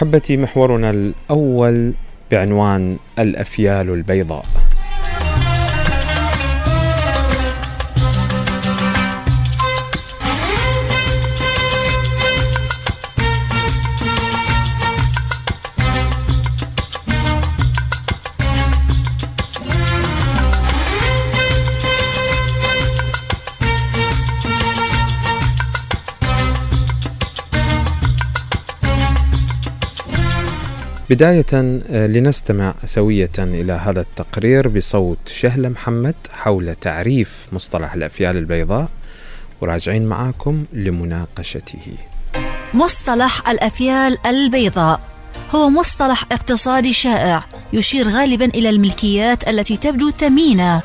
احبتي محورنا الأول بعنوان الأفيال البيضاء. بداية آه، لنستمع سوية إلى هذا التقرير بصوت شهلة محمد حول تعريف مصطلح الأفيال البيضاء وراجعين معاكم لمناقشته. مصطلح الأفيال البيضاء هو مصطلح اقتصادي شائع يشير غالبا إلى الملكيات التي تبدو ثمينة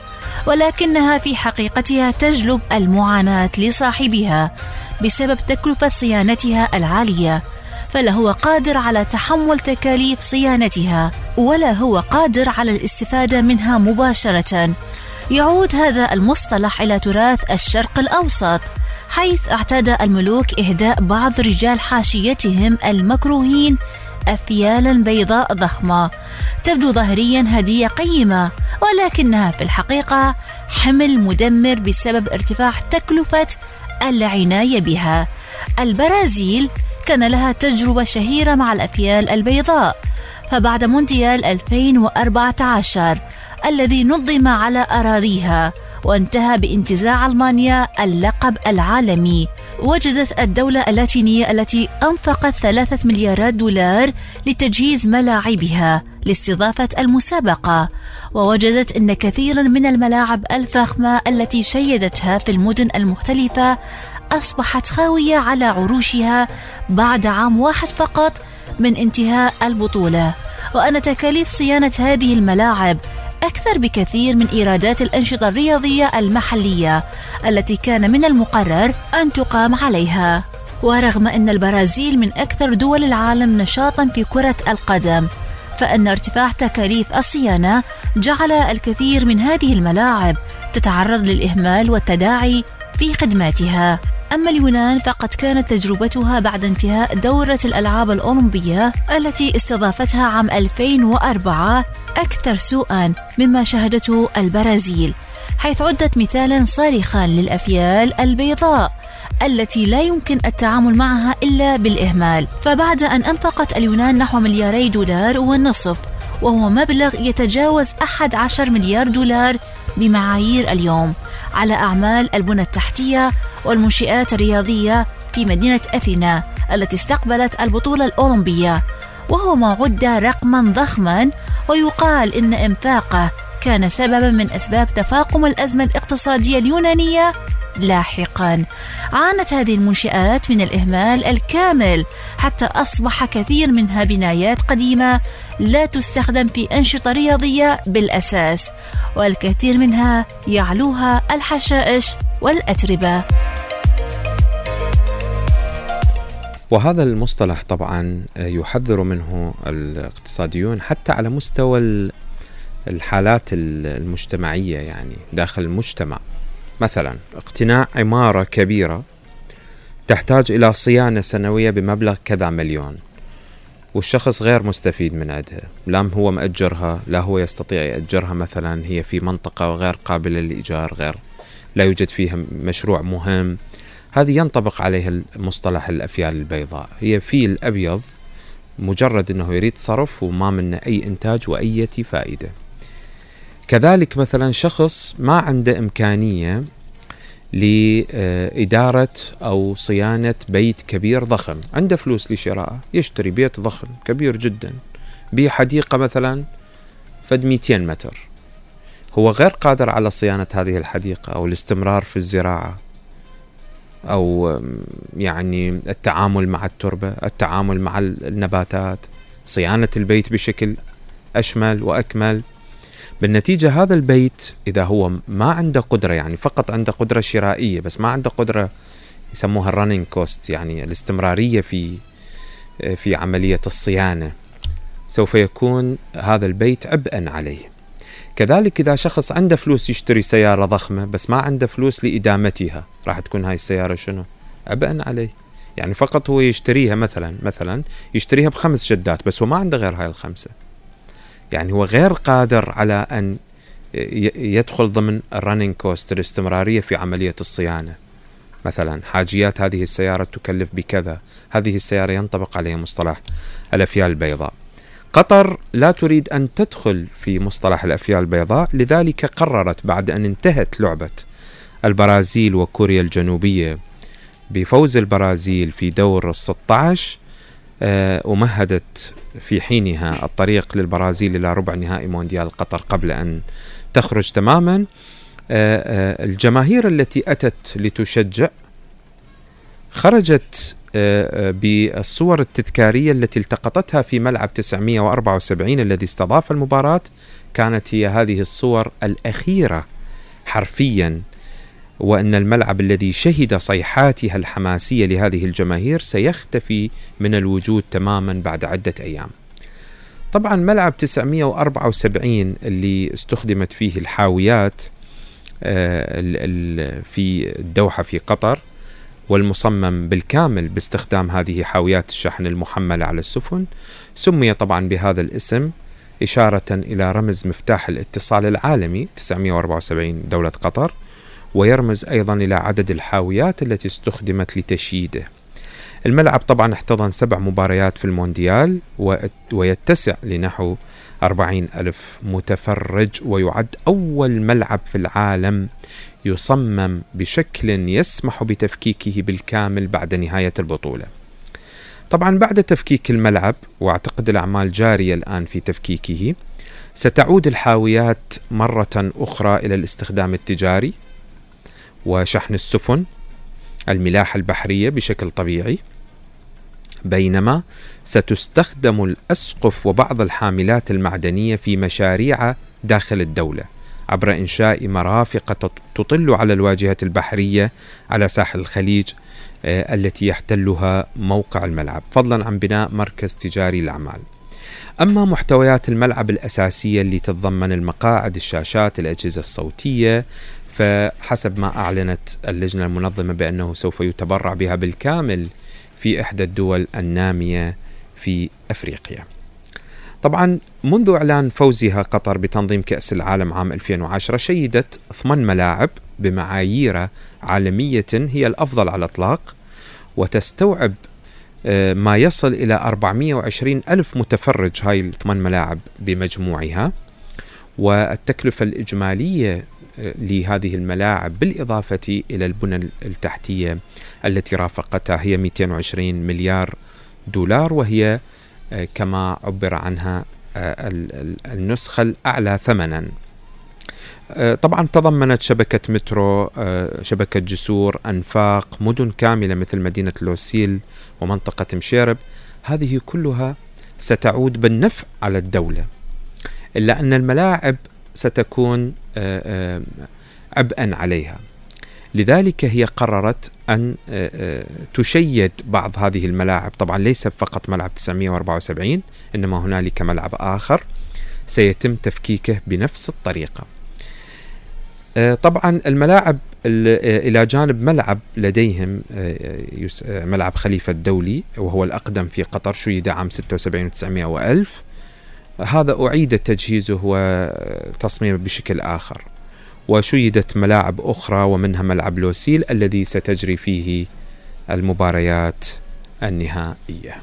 ولكنها في حقيقتها تجلب المعاناة لصاحبها بسبب تكلفة صيانتها العالية فلا هو قادر على تحمل تكاليف صيانتها ولا هو قادر على الاستفادة منها مباشرة. يعود هذا المصطلح إلى تراث الشرق الأوسط حيث اعتاد الملوك إهداء بعض رجال حاشيتهم المكروهين افيالا بيضاء ضخمة. تبدو ظاهريا هدية قيمة ولكنها في الحقيقة حمل مدمر بسبب ارتفاع تكلفة العناية بها. البرازيل كان لها تجربة شهيرة مع الأفيال البيضاء. فبعد مونديال 2014 الذي نظم على أراضيها وانتهى بانتزاع ألمانيا اللقب العالمي. وجدت الدولة اللاتينية التي أنفقت ثلاثة مليارات دولار لتجهيز ملاعبها لاستضافة المسابقة. ووجدت أن كثيرا من الملاعب الفخمة التي شيدتها في المدن المختلفة أصبحت خاوية على عروشها بعد عام واحد فقط من انتهاء البطولة. وأن تكاليف صيانة هذه الملاعب أكثر بكثير من إيرادات الأنشطة الرياضية المحلية التي كان من المقرر أن تقام عليها. ورغم أن البرازيل من أكثر دول العالم نشاطا في كرة القدم فإن ارتفاع تكاليف الصيانة جعل الكثير من هذه الملاعب تتعرض للإهمال والتداعي في خدماتها. أما اليونان فقد كانت تجربتها بعد انتهاء دورة الألعاب الأولمبية التي استضافتها عام 2004 أكثر سوءا مما شهدته البرازيل حيث عدت مثالا صارخا للأفيال البيضاء التي لا يمكن التعامل معها إلا بالإهمال. فبعد أن أنفقت اليونان نحو ملياري دولار والنصف وهو مبلغ يتجاوز 11 مليار دولار بمعايير اليوم. على أعمال البنى التحتية والمنشآت الرياضية في مدينة أثينا التي استقبلت البطولة الأولمبية. وهو ما عد رقما ضخما ويقال إن إنفاقه كان سببا من أسباب تفاقم الأزمة الاقتصادية اليونانية لاحقا. عانت هذه المنشآت من الإهمال الكامل حتى أصبح كثير منها بنايات قديمة لا تستخدم في أنشطة رياضية بالأساس والكثير منها يعلوها الحشائش والأتربة. وهذا المصطلح طبعا يحذر منه الاقتصاديون حتى على مستوى الحالات المجتمعية يعني داخل المجتمع. مثلا اقتناء عمارة كبيرة تحتاج إلى صيانة سنوية بمبلغ كذا مليون. والشخص غير مستفيد من عندها لا هو مأجرها لا هو يستطيع يأجرها مثلا هي في منطقة غير قابلة للإيجار غير لا يوجد فيها مشروع مهم. هذه ينطبق عليها مصطلح الأفيال البيضاء. هي فيل أبيض مجرد أنه يريد صرف وما منه أي إنتاج وأية فائدة. كذلك مثلا شخص ما عنده إمكانية لإدارة أو صيانة بيت كبير ضخم. عنده فلوس لشراءه يشتري بيت ضخم كبير جدا. بحديقة مثلا فد 200 متر. هو غير قادر على صيانة هذه الحديقة أو الاستمرار في الزراعة أو يعني التعامل مع التربة التعامل مع النباتات. صيانة البيت بشكل أشمل وأكمل. بالنتيجة هذا البيت إذا هو ما عنده قدرة يعني فقط عنده قدرة شرائية بس ما عنده قدرة يسموها ال running cost يعني الاستمرارية في في عملية الصيانة سوف يكون هذا البيت عبئا عليه. كذلك إذا شخص عنده فلوس يشتري سيارة ضخمة بس ما عنده فلوس لإدامتها راح تكون هاي السيارة شنو؟ عبئا عليه. يعني فقط هو يشتريها مثلا مثلا يشتريها بخمس شدات بس هو ما عنده غير هاي الخمسة. يعني هو غير قادر على أن يدخل ضمن ال running cost الاستمرارية في عملية الصيانة. مثلا حاجيات هذه السيارة تكلف بكذا هذه السيارة ينطبق عليها مصطلح الأفيال البيضاء. قطر لا تريد أن تدخل في مصطلح الأفيال البيضاء لذلك قررت بعد أن انتهت لعبة البرازيل وكوريا الجنوبية بفوز البرازيل في دور ال 16 آه، ومهدت في حينها الطريق للبرازيل إلى ربع نهائي مونديال قطر قبل أن تخرج تماما. آه، آه، الجماهير التي أتت لتشجع خرجت بالصور التذكارية التي التقطتها في ملعب 974 الذي استضاف المباراة. كانت هي هذه الصور الأخيرة حرفيا. وأن الملعب الذي شهد صيحاتها الحماسية لهذه الجماهير سيختفي من الوجود تماما بعد عدة أيام. طبعا ملعب 974 اللي استخدمت فيه الحاويات آه، في الدوحة في قطر والمصمم بالكامل باستخدام هذه حاويات الشحن المحملة على السفن سمي طبعا بهذا الاسم إشارة إلى رمز مفتاح الاتصال العالمي 974 دولة قطر ويرمز أيضا إلى عدد الحاويات التي استخدمت لتشييده. الملعب طبعا احتضن سبع مباريات في المونديال ويتسع لنحو أربعين ألف متفرج ويعد أول ملعب في العالم يصمم بشكل يسمح بتفكيكه بالكامل بعد نهاية البطولة. طبعا بعد تفكيك الملعب واعتقد الأعمال جارية الآن في تفكيكه ستعود الحاويات مرة أخرى إلى الاستخدام التجاري. وشحن السفن الملاحة البحرية بشكل طبيعي. بينما ستستخدم الأسقف وبعض الحاملات المعدنية في مشاريع داخل الدولة عبر إنشاء مرافق تطل على الواجهة البحرية على ساحل الخليج آه، التي يحتلها موقع الملعب. فضلا عن بناء مركز تجاري للأعمال أما محتويات الملعب الأساسية اللي تتضمن المقاعد الشاشات الأجهزة الصوتية فحسب ما أعلنت اللجنة المنظمة بأنه سوف يتبرع بها بالكامل في إحدى الدول النامية في أفريقيا. طبعا منذ إعلان فوزها قطر بتنظيم كأس العالم عام 2010 شيدت ثمان ملاعب بمعايير عالمية هي الأفضل على الإطلاق وتستوعب آه، ما يصل إلى 420 ألف متفرج هاي الثمان ملاعب بمجموعها. والتكلفة الإجمالية لهذه الملاعب بالإضافة إلى البنى التحتية التي رافقتها هي 220 مليار دولار وهي آه، كما عبر عنها آه، النسخة الأعلى ثمنا. آه، طبعا تضمنت شبكة مترو شبكة جسور أنفاق مدن كاملة مثل مدينة لوسيل ومنطقة مشيرب. هذه كلها ستعود بالنفع على الدولة إلا أن الملاعب ستكون آه، آه، عبئا عليها. لذلك هي قررت أن آه، تشيد بعض هذه الملاعب. طبعا ليس فقط ملعب 974 إنما هنالك ملعب آخر سيتم تفكيكه بنفس الطريقة. طبعا الملاعب إلى جانب ملعب لديهم ملعب خليفة الدولي وهو الأقدم في قطر شيد عام 76 و900 وألف. هذا أعيد تجهيزه وتصميمه بشكل آخر وشيدت ملاعب أخرى ومنها ملعب لوسيل الذي ستجري فيه المباريات النهائية.